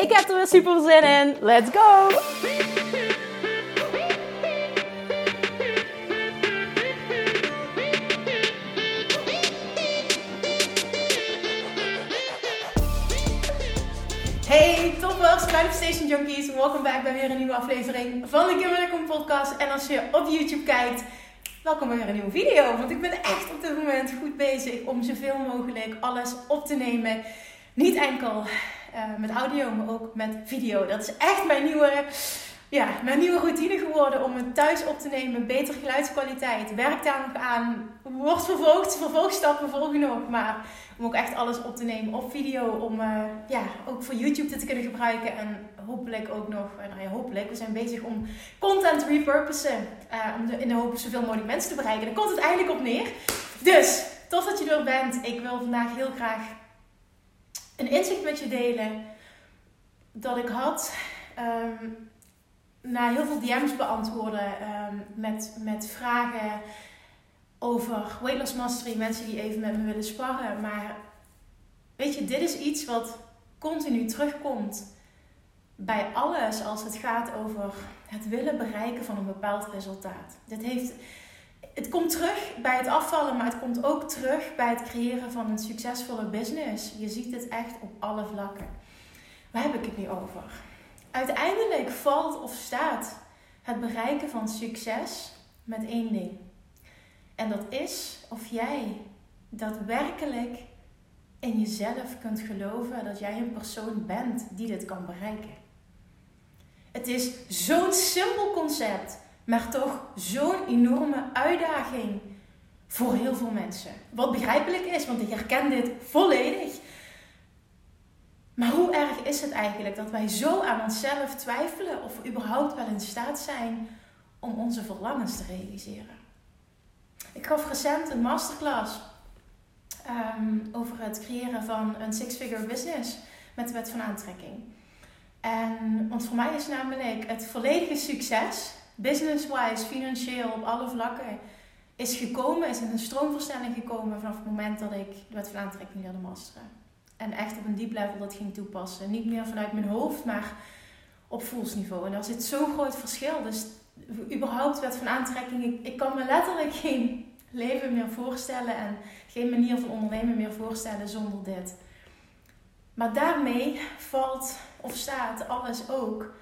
Ik heb er weer super zin in. Let's go! Hey toppers, Manifestation Junkies. Welkom back bij weer een nieuwe aflevering van de Kim podcast. En als je op YouTube kijkt, welkom bij weer een nieuwe video. Want ik ben echt op dit moment goed bezig om zoveel mogelijk alles op te nemen. Niet enkel uh, met audio, maar ook met video. Dat is echt mijn nieuwe, ja, mijn nieuwe routine geworden om het thuis op te nemen. Betere geluidskwaliteit. Werk daar nog aan. Wordt vervolgd. Vervolgstappen volgen nog. Maar om ook echt alles op te nemen op video. Om uh, ja, ook voor YouTube dit te kunnen gebruiken. En hopelijk ook nog, uh, nou ja, hopelijk, we zijn bezig om content repurposen. om in de hoop zoveel mogelijk mensen te bereiken. Daar komt het eigenlijk op neer. Dus, tof dat je er bent. Ik wil vandaag heel graag een inzicht met je delen dat ik had um, na heel veel DM's beantwoorden um, met, met vragen over weight loss mastery, mensen die even met me willen sparren. Maar weet je, dit is iets wat continu terugkomt bij alles als het gaat over het willen bereiken van een bepaald resultaat. Dit heeft het komt terug bij het afvallen, maar het komt ook terug bij het creëren van een succesvolle business. Je ziet het echt op alle vlakken. Waar heb ik het nu over? Uiteindelijk valt of staat het bereiken van succes met één ding. En dat is of jij daadwerkelijk in jezelf kunt geloven dat jij een persoon bent die dit kan bereiken. Het is zo'n simpel concept maar toch zo'n enorme uitdaging voor heel veel mensen. Wat begrijpelijk is, want ik herken dit volledig. Maar hoe erg is het eigenlijk dat wij zo aan onszelf twijfelen of we überhaupt wel in staat zijn om onze verlangens te realiseren? Ik gaf recent een masterclass ehm, over het creëren van een six-figure business met de wet van aantrekking. En, want voor mij is namelijk het volledige succes business-wise, financieel, op alle vlakken, is gekomen, is in een stroomversnelling gekomen vanaf het moment dat ik de wet van aantrekking leerde masteren. En echt op een diep level dat ging toepassen. Niet meer vanuit mijn hoofd, maar op voelsniveau. En daar zit zo'n groot verschil. Dus überhaupt wet van aantrekking, ik, ik kan me letterlijk geen leven meer voorstellen en geen manier van ondernemen meer voorstellen zonder dit. Maar daarmee valt of staat alles ook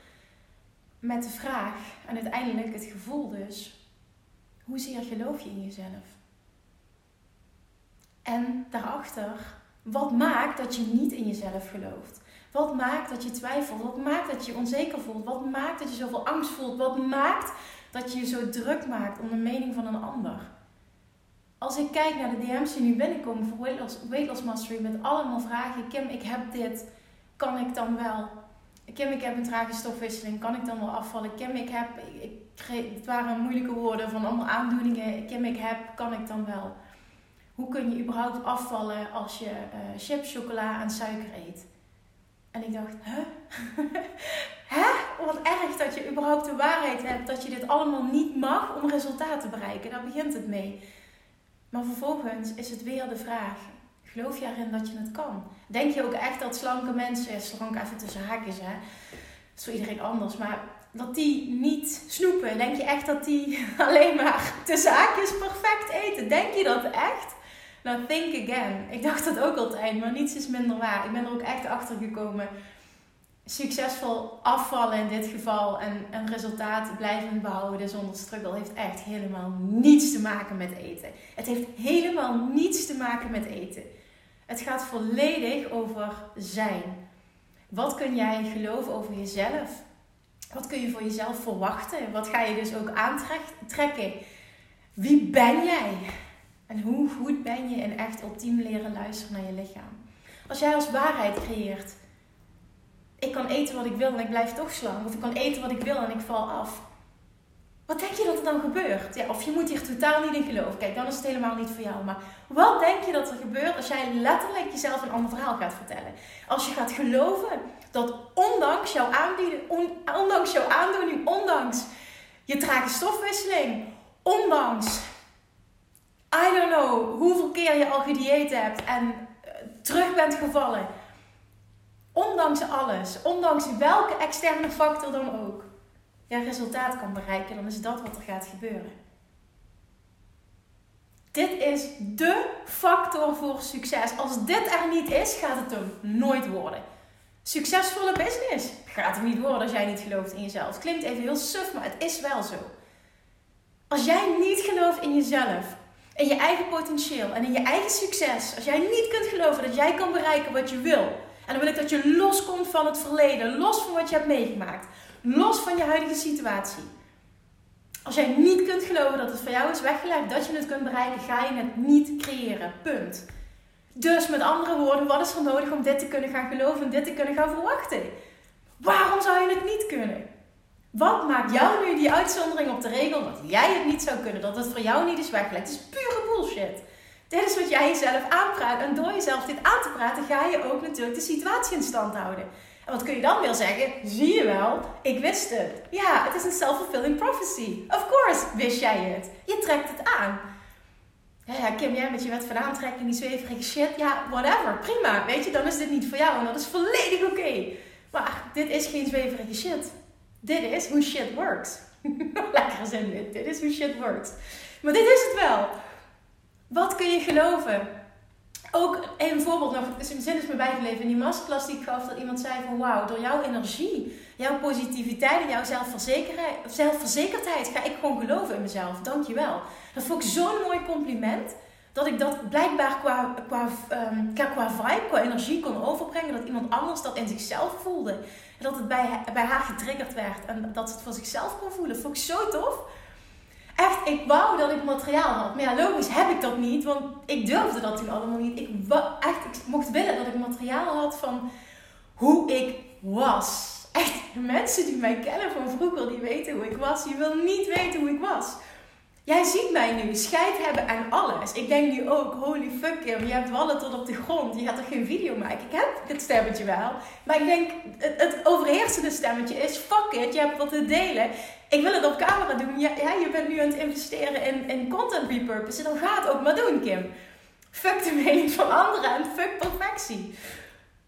met de vraag en uiteindelijk het gevoel dus, hoezeer geloof je in jezelf? En daarachter, wat maakt dat je niet in jezelf gelooft? Wat maakt dat je twijfelt? Wat maakt dat je onzeker voelt? Wat maakt dat je zoveel angst voelt? Wat maakt dat je je zo druk maakt om de mening van een ander? Als ik kijk naar de DM's die nu binnenkomen voor Weight Loss, Weight Loss Mastery met allemaal vragen. Kim, ik heb dit. Kan ik dan wel? Kim, ik heb een trage stofwisseling. Kan ik dan wel afvallen? Kim, ik heb... Ik, het waren moeilijke woorden van allemaal aandoeningen. Kim, ik heb... Kan ik dan wel? Hoe kun je überhaupt afvallen als je uh, chips, chocola en suiker eet? En ik dacht, hè? hè? Wat erg dat je überhaupt de waarheid hebt dat je dit allemaal niet mag om resultaat te bereiken. Daar begint het mee. Maar vervolgens is het weer de vraag: Geloof je erin dat je het kan? Denk je ook echt dat slanke mensen, slank even tussen haakjes hè, dat is voor iedereen anders, maar dat die niet snoepen? Denk je echt dat die alleen maar tussen haakjes perfect eten? Denk je dat echt? Nou, think again. Ik dacht dat ook altijd, maar niets is minder waar. Ik ben er ook echt achter gekomen. Succesvol afvallen in dit geval en een resultaat blijven behouden zonder struggle heeft echt helemaal niets te maken met eten. Het heeft helemaal niets te maken met eten. Het gaat volledig over zijn. Wat kun jij geloven over jezelf? Wat kun je voor jezelf verwachten? Wat ga je dus ook aantrekken? Wie ben jij? En hoe goed ben je in echt ultiem leren luisteren naar je lichaam? Als jij als waarheid creëert ik kan eten wat ik wil en ik blijf toch slank. Of ik kan eten wat ik wil en ik val af. Wat denk je dat er dan gebeurt? Ja, of je moet hier totaal niet in geloven. Kijk, dan is het helemaal niet voor jou. Maar wat denk je dat er gebeurt als jij letterlijk jezelf een ander verhaal gaat vertellen? Als je gaat geloven dat ondanks jouw aanbieden, ondanks jouw aandoening, ondanks je trage stofwisseling, ondanks, I don't know, hoeveel keer je al gedieet hebt en eh, terug bent gevallen. Ondanks alles, ondanks welke externe factor dan ook ja, resultaat kan bereiken, dan is dat wat er gaat gebeuren. Dit is de factor voor succes. Als dit er niet is, gaat het hem nooit worden. Succesvolle business gaat hem niet worden als jij niet gelooft in jezelf. Klinkt even heel suf, maar het is wel zo. Als jij niet gelooft in jezelf, in je eigen potentieel en in je eigen succes, als jij niet kunt geloven dat jij kan bereiken wat je wil, en dan wil ik dat je loskomt van het verleden, los van wat je hebt meegemaakt, Los van je huidige situatie. Als jij niet kunt geloven dat het voor jou is weggelegd, dat je het kunt bereiken, ga je het niet creëren. Punt. Dus met andere woorden, wat is er nodig om dit te kunnen gaan geloven en dit te kunnen gaan verwachten? Waarom zou je het niet kunnen? Wat maakt jou nu die uitzondering op de regel dat jij het niet zou kunnen, dat het voor jou niet is weggelegd? Het is pure bullshit. Dit is wat jij jezelf aanpraat. En door jezelf dit aan te praten, ga je ook natuurlijk de situatie in stand houden. En wat kun je dan weer zeggen? Zie je wel, ik wist het. Ja, het is een self-fulfilling prophecy. Of course wist jij het. Je trekt het aan. Ja, Kim, jij met je wet van aantrekking, die zweverige shit. Ja, whatever. Prima. Weet je, dan is dit niet voor jou. En dat is volledig oké. Maar dit is geen zweverige shit. Dit is hoe shit works. Lekker zin dit. Dit is hoe shit works. Maar dit is het wel. Wat kun je geloven? ook een voorbeeld nog, in zin is me bijgebleven in die masterclass die ik gaf, dat iemand zei van wauw, door jouw energie, jouw positiviteit en jouw zelfverzekerdheid ga ik gewoon geloven in mezelf. Dankjewel. Dat vond ik zo'n mooi compliment, dat ik dat blijkbaar qua, qua, um, qua vibe, qua energie kon overbrengen, dat iemand anders dat in zichzelf voelde. En dat het bij, bij haar getriggerd werd en dat ze het voor zichzelf kon voelen. Dat vond ik zo tof echt, ik wou dat ik materiaal had. Maar ja, logisch heb ik dat niet, want ik durfde dat toen allemaal niet. Ik, echt, ik mocht willen dat ik materiaal had van hoe ik was. Echt, mensen die mij kennen van vroeger, die weten hoe ik was. Je wil niet weten hoe ik was. Jij ziet mij nu, scheid hebben aan alles. Ik denk nu ook, holy fuck Kim, je hebt wallen tot op de grond. Je gaat er geen video maken. Ik heb het stemmetje wel. Maar ik denk, het, het overheersende stemmetje is, fuck it, je hebt wat te delen. Ik wil het op camera doen. Ja, je bent nu aan het investeren in, in content repurpose. Dan ga het ook maar doen, Kim. Fuck de mening van anderen en fuck perfectie.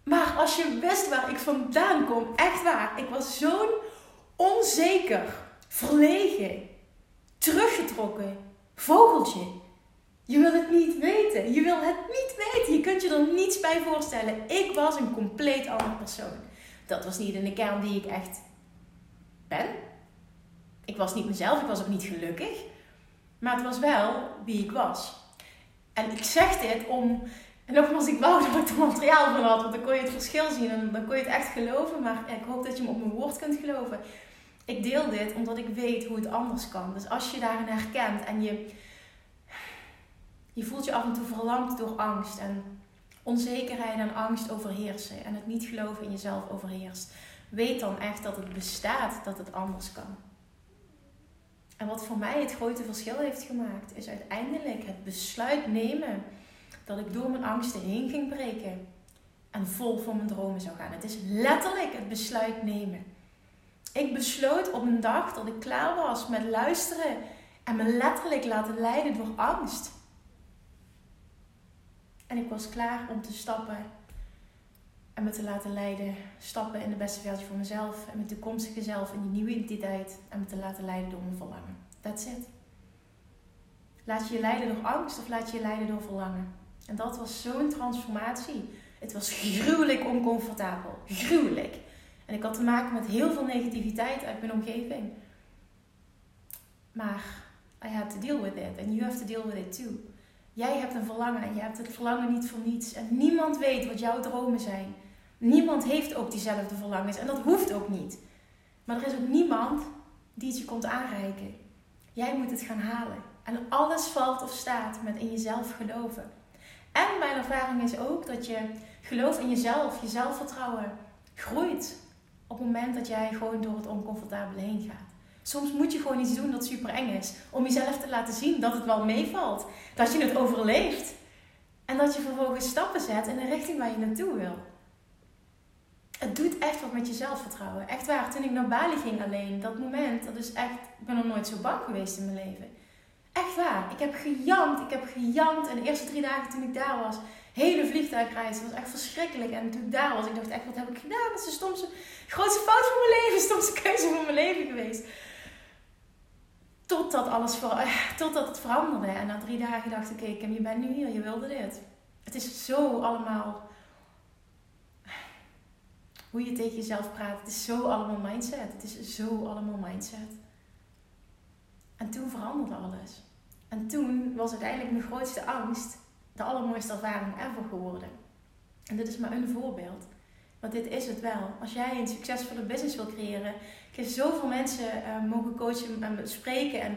Maar als je wist waar ik vandaan kom, echt waar. Ik was zo'n onzeker, verlegen, teruggetrokken vogeltje. Je wil het niet weten. Je wil het niet weten. Je kunt je er niets bij voorstellen. Ik was een compleet andere persoon. Dat was niet in de kern die ik echt ben. Ik was niet mezelf, ik was ook niet gelukkig. Maar het was wel wie ik was. En ik zeg dit om. En nogmaals, ik wou dat ik er materiaal van had, want dan kon je het verschil zien en dan kon je het echt geloven. Maar ik hoop dat je me op mijn woord kunt geloven. Ik deel dit omdat ik weet hoe het anders kan. Dus als je daarin herkent en je, je voelt je af en toe verlamd door angst en onzekerheid en angst overheersen en het niet geloven in jezelf overheerst, weet dan echt dat het bestaat dat het anders kan. En wat voor mij het grote verschil heeft gemaakt, is uiteindelijk het besluit nemen dat ik door mijn angsten heen ging breken en vol voor mijn dromen zou gaan. Het is letterlijk het besluit nemen. Ik besloot op een dag dat ik klaar was met luisteren en me letterlijk laten leiden door angst. En ik was klaar om te stappen en me te laten leiden. Stappen in de beste versie van mezelf en mijn toekomstige zelf in die nieuwe identiteit. En me te laten leiden door mijn verlangen. That's it. Laat je je leiden door angst of laat je je leiden door verlangen. En dat was zo'n transformatie. Het was gruwelijk oncomfortabel. Gruwelijk. En ik had te maken met heel veel negativiteit uit mijn omgeving. Maar I had to deal with it. And you have to deal with it too. Jij hebt een verlangen en je hebt het verlangen niet voor niets. En niemand weet wat jouw dromen zijn. Niemand heeft ook diezelfde verlangens. En dat hoeft ook niet. Maar er is ook niemand die het je komt aanreiken. Jij moet het gaan halen. En alles valt of staat met in jezelf geloven. En mijn ervaring is ook dat je geloof in jezelf, je zelfvertrouwen, groeit op het moment dat jij gewoon door het oncomfortabele heen gaat. Soms moet je gewoon iets doen dat super eng is. Om jezelf te laten zien dat het wel meevalt. Dat je het overleeft. En dat je vervolgens stappen zet in de richting waar je naartoe wil. Het doet echt wat met je zelfvertrouwen. Echt waar. Toen ik naar Bali ging alleen, dat moment, dat is echt. Ik ben nog nooit zo bang geweest in mijn leven. Echt waar. Ik heb gejankt. Ik heb gejankt. En de eerste drie dagen toen ik daar was, hele vliegtuigreis, was echt verschrikkelijk. En toen ik daar was, ik dacht echt, wat heb ik gedaan? Dat is de stomste, grootste fout van mijn leven. Stomste keuze van mijn leven geweest. Totdat, alles voor, eh, totdat het veranderde. En na drie dagen dacht ik, oké je bent nu hier, je wilde dit. Het is zo allemaal... Hoe je tegen jezelf praat. Het is zo allemaal mindset. Het is zo allemaal mindset. En toen veranderde alles. En toen was uiteindelijk mijn grootste angst de allermooiste ervaring ever geworden. En dit is maar een voorbeeld. Want dit is het wel. Als jij een succesvolle business wil creëren. Ik heb zoveel mensen uh, mogen coachen en spreken. En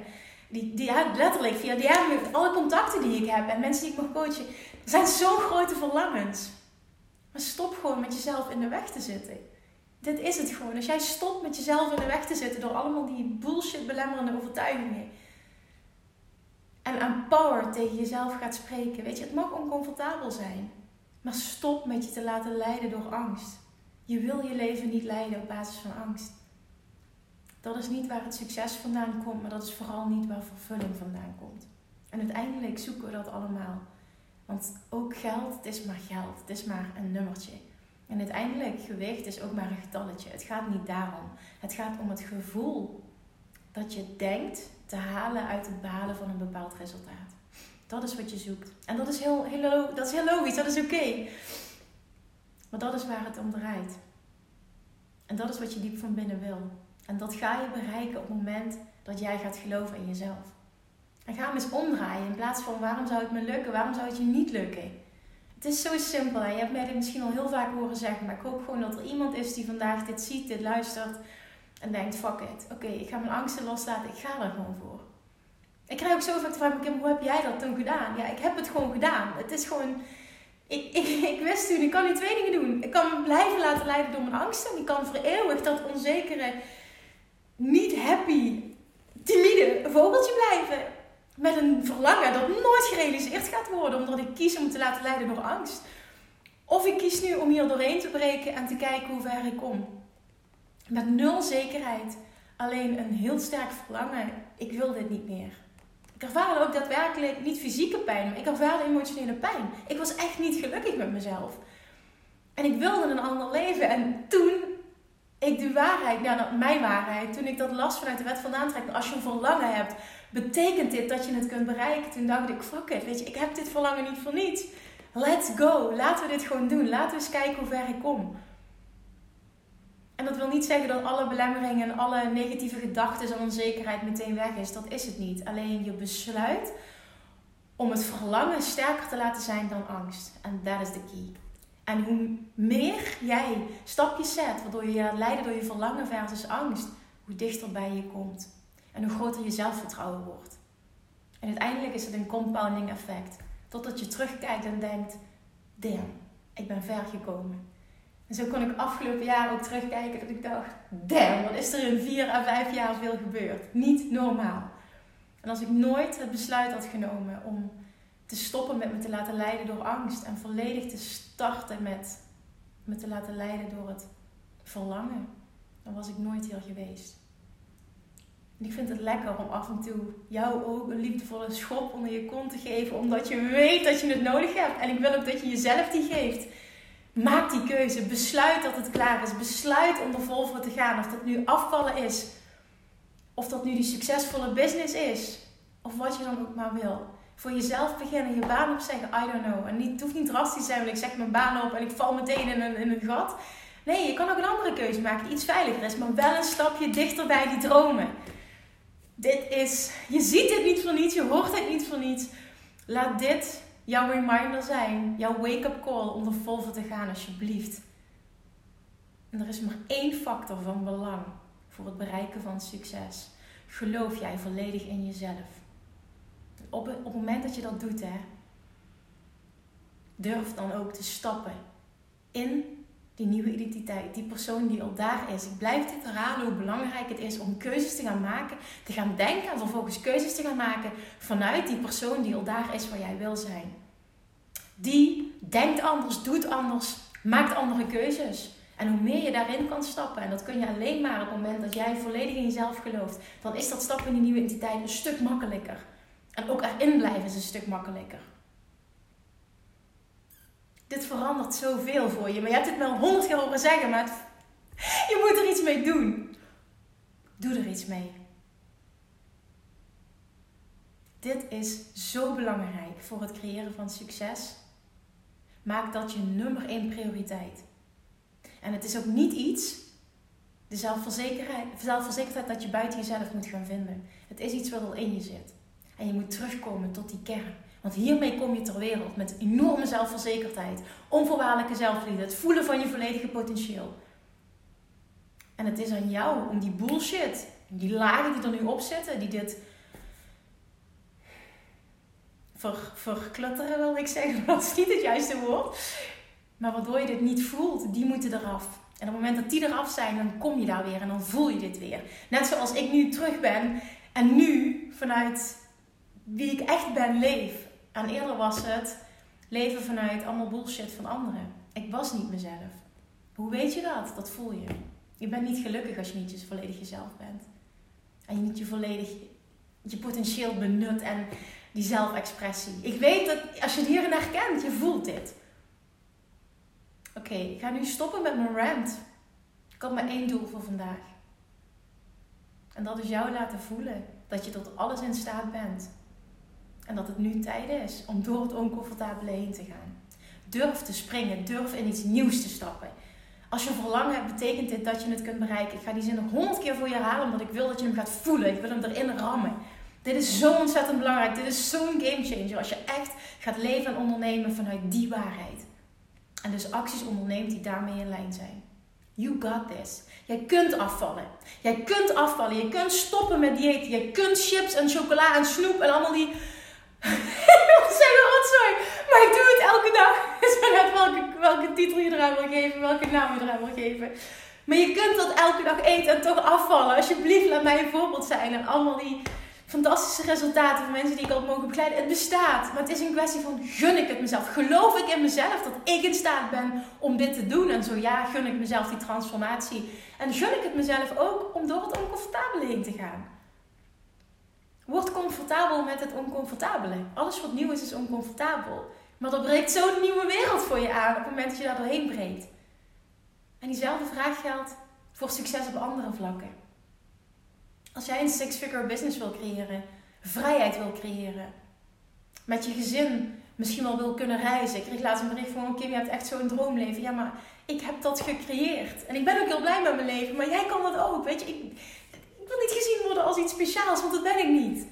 die, die letterlijk via DM, alle contacten die ik heb en mensen die ik mag coachen. Zijn zo'n grote verlangens. Maar stop gewoon met jezelf in de weg te zitten. Dit is het gewoon. Als jij stopt met jezelf in de weg te zitten door allemaal die bullshit belemmerende overtuigingen. En aan power tegen jezelf gaat spreken. Weet je, het mag oncomfortabel zijn. Maar stop met je te laten leiden door angst. Je wil je leven niet leiden op basis van angst. Dat is niet waar het succes vandaan komt, maar dat is vooral niet waar vervulling vandaan komt. En uiteindelijk zoeken we dat allemaal. Want ook geld, het is maar geld. Het is maar een nummertje. En uiteindelijk, gewicht is ook maar een getalletje. Het gaat niet daarom. Het gaat om het gevoel dat je denkt te halen uit het behalen van een bepaald resultaat. Dat is wat je zoekt. En dat is heel, heel, dat is heel logisch, dat is oké. Maar dat is waar het om draait. En dat is wat je diep van binnen wil. En dat ga je bereiken op het moment dat jij gaat geloven in jezelf. En ga hem eens omdraaien. In plaats van waarom zou het me lukken, waarom zou het je niet lukken? Het is zo simpel. En je hebt mij dit misschien al heel vaak horen zeggen. Maar ik hoop gewoon dat er iemand is die vandaag dit ziet, dit luistert. En denkt, fuck it. Oké, ik ga mijn angsten loslaten. Ik ga er gewoon voor. Ik krijg ook zo vaak de vraag, hoe heb jij dat toen gedaan? Ja, ik heb het gewoon gedaan. Het is gewoon... Ik, ik, ik wist toen, ik kan nu twee dingen doen. Ik kan me blijven laten leiden door mijn angsten. Ik kan voor eeuwig dat onzekere, niet happy, timide vogeltje blijven. Met een verlangen dat nooit gerealiseerd gaat worden. Omdat ik kies om te laten leiden door angst. Of ik kies nu om hier doorheen te breken en te kijken hoe ver ik kom. Met nul zekerheid. Alleen een heel sterk verlangen. Ik wil dit niet meer. Ik ervaarde ook daadwerkelijk niet fysieke pijn, maar ik ervaarde emotionele pijn. Ik was echt niet gelukkig met mezelf. En ik wilde een ander leven. En toen ik de waarheid, nou, mijn waarheid, toen ik dat las vanuit de wet van aantrekking, als je een verlangen hebt, betekent dit dat je het kunt bereiken? Toen dacht ik, fuck it, weet je, ik heb dit verlangen niet voor niets. Let's go, laten we dit gewoon doen. Laten we eens kijken hoe ver ik kom. En dat wil niet zeggen dat alle belemmeringen en alle negatieve gedachten en onzekerheid meteen weg is. Dat is het niet. Alleen je besluit om het verlangen sterker te laten zijn dan angst. En dat is de key. En hoe meer jij stapjes zet, waardoor je je leiden door je verlangen versus angst, hoe dichter bij je komt. En hoe groter je zelfvertrouwen wordt. En uiteindelijk is het een compounding effect. Totdat je terugkijkt en denkt: damn, ik ben ver gekomen. En zo kon ik afgelopen jaar ook terugkijken dat ik dacht, damn, wat is er in vier à vijf jaar veel gebeurd. Niet normaal. En als ik nooit het besluit had genomen om te stoppen met me te laten leiden door angst en volledig te starten met me te laten leiden door het verlangen, dan was ik nooit hier geweest. En ik vind het lekker om af en toe jou ook een liefdevolle schop onder je kont te geven, omdat je weet dat je het nodig hebt. En ik wil ook dat je jezelf die geeft. Maak die keuze. Besluit dat het klaar is. Besluit om er vol voor te gaan. Of dat nu afvallen is. Of dat nu die succesvolle business is. Of wat je dan ook maar wil. Voor jezelf beginnen. Je baan opzeggen. I don't know. En het hoeft niet drastisch te zijn. Want ik zeg mijn baan op en ik val meteen in een, in een gat. Nee, je kan ook een andere keuze maken. Die iets veiliger is. Maar wel een stapje dichter bij die dromen. Dit is... Je ziet dit niet voor niets. Je hoort dit niet voor niets. Laat dit jouw reminder zijn, jouw wake-up call om er vol voor te gaan, alsjeblieft. En er is maar één factor van belang voor het bereiken van succes. Geloof jij volledig in jezelf. Op het, op het moment dat je dat doet, hè, durf dan ook te stappen in Die nieuwe identiteit, die persoon die al daar is. Ik blijf dit herhalen hoe belangrijk het is om keuzes te gaan maken, te gaan denken en vervolgens keuzes te gaan maken vanuit die persoon die al daar is waar jij wil zijn. Die denkt anders, doet anders, maakt andere keuzes. En hoe meer je daarin kan stappen, en dat kun je alleen maar op het moment dat jij volledig in jezelf gelooft, dan is dat stappen in die nieuwe identiteit een stuk makkelijker. En ook erin blijven is een stuk makkelijker. Dit verandert zoveel voor je. Maar je hebt het me al honderd keer horen zeggen, maar je moet er iets mee doen. Doe er iets mee. Dit is zo belangrijk voor het creëren van succes. Maak dat je nummer één prioriteit. En het is ook niet iets, de zelfverzekerdheid dat je buiten jezelf moet gaan vinden. Het is iets wat al in je zit. En je moet terugkomen tot die kern. Want hiermee kom je ter wereld met enorme zelfverzekerdheid, onvoorwaardelijke zelfliefde, het voelen van je volledige potentieel. En het is aan jou om die bullshit, die lagen die er nu op zitten, die dit ver, verklutteren wil ik zeggen, dat is niet het juiste woord. Maar waardoor je dit niet voelt, die moeten eraf. En op het moment dat die eraf zijn, dan kom je daar weer en dan voel je dit weer. Net zoals ik nu terug ben en nu vanuit wie ik echt ben leef. En eerder was het leven vanuit allemaal bullshit van anderen. Ik was niet mezelf. Hoe weet je dat? Dat voel je. Je bent niet gelukkig als je niet je volledig jezelf bent. En je niet je volledig je potentieel benut en die zelfexpressie. Ik weet dat als je het hierin herkent, je voelt dit. Oké, ik ga nu stoppen met mijn rant. Ik had maar één doel voor vandaag. En dat is jou laten voelen dat je tot alles in staat bent. En dat het nu tijd is om door het oncomfortabele heen te gaan. Durf te springen, durf in iets nieuws te stappen. Als je verlangen hebt, betekent dit dat je het kunt bereiken. Ik ga die zin nog honderd keer voor je herhalen, omdat ik wil dat je hem gaat voelen. Ik wil hem erin rammen. Dit is zo ontzettend belangrijk. Dit is zo'n game changer. Als je echt gaat leven en ondernemen vanuit die waarheid. En dus acties onderneemt die daarmee in lijn zijn. You got this. Jij kunt afvallen. Jij kunt afvallen. Je kunt stoppen met dieet. Je kunt chips en chocola en snoep en allemaal die wil zeggen rotzooi. Maar ik doe het elke dag. Is net welke, welke titel je eraan wil geven, welke naam je eraan wil geven. Maar je kunt dat elke dag eten en toch afvallen. Alsjeblieft, laat mij een voorbeeld zijn. En allemaal die fantastische resultaten van mensen die ik al mogen begeleiden. Het bestaat. Maar het is een kwestie van gun ik het mezelf? Geloof ik in mezelf dat ik in staat ben om dit te doen? En zo ja, gun ik mezelf die transformatie. En gun ik het mezelf ook om door het oncomfortabele heen te gaan. Word comfortabel met het oncomfortabele. Alles wat nieuw is, is oncomfortabel. Maar er breekt zo'n nieuwe wereld voor je aan op het moment dat je daar doorheen breekt. En diezelfde vraag geldt voor succes op andere vlakken. Als jij een six-figure business wil creëren, vrijheid wil creëren, met je gezin misschien wel wil kunnen reizen. Ik kreeg laatst een bericht van, Kim, je hebt echt zo'n droomleven. Ja, maar ik heb dat gecreëerd. En ik ben ook heel blij met mijn leven, maar jij kan dat ook. Weet je, ik, ik wil niet gezien worden als iets speciaals, want dat ben ik niet.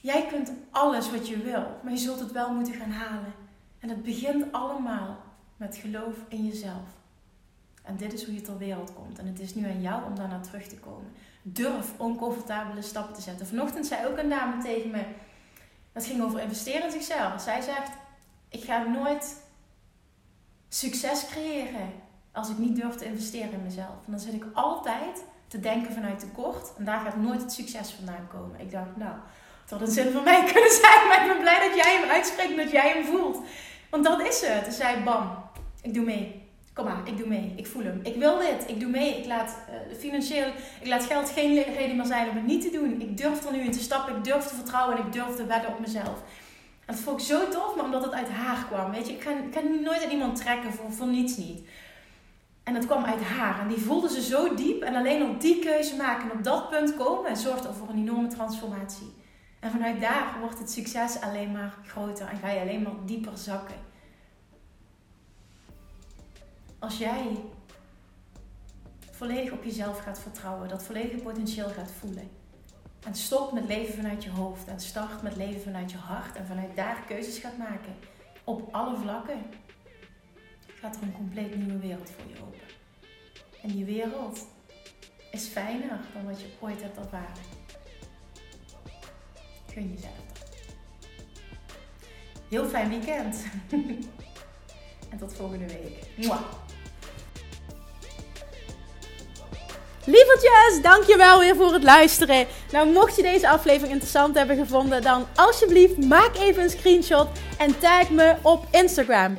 Jij kunt alles wat je wil, maar je zult het wel moeten gaan halen. En het begint allemaal met geloof in jezelf. En dit is hoe je ter wereld komt. En het is nu aan jou om daarna terug te komen. Durf oncomfortabele stappen te zetten. Vanochtend zei ook een dame tegen me, dat ging over investeren in zichzelf. Zij zegt, ik ga nooit succes creëren als ik niet durf te investeren in mezelf. En dan zit ik altijd te denken vanuit tekort. En daar gaat nooit het succes vandaan komen. Ik dacht, nou, het had een zin voor mij kunnen zijn. Maar ik ben blij dat jij hem uitspreekt dat jij hem voelt. Want dat is het. Toen zei bam, ik doe mee. Kom maar, ik doe mee. Ik voel hem. Ik wil dit. Ik doe mee. Ik laat uh, financieel, ik laat geld geen reden meer zijn om het niet te doen. Ik durf er nu in te stappen. Ik durf te vertrouwen en ik durf te wedden op mezelf. En dat vond ik zo tof, maar omdat het uit haar kwam. Weet je, ik ga, ik ga nooit aan iemand trekken voor, voor niets niet. En dat kwam uit haar. En die voelde ze zo diep. En alleen op die keuze maken en op dat punt komen, zorgt er voor een enorme transformatie. En vanuit daar wordt het succes alleen maar groter en ga je alleen maar dieper zakken. Als jij volledig op jezelf gaat vertrouwen, dat volledige potentieel gaat voelen. En stopt met leven vanuit je hoofd en start met leven vanuit je hart en vanuit daar keuzes gaat maken. Op alle vlakken gaat er een compleet nieuwe wereld voor je open. En die wereld is fijner dan wat je ooit hebt ervaren. Gun jezelf dat. Heel fijn weekend. En tot volgende week. Mwah. Lievertjes, dankjewel weer voor het luisteren. Nou, mocht je deze aflevering interessant hebben gevonden, dan alsjeblieft maak even een screenshot en tag me op Instagram.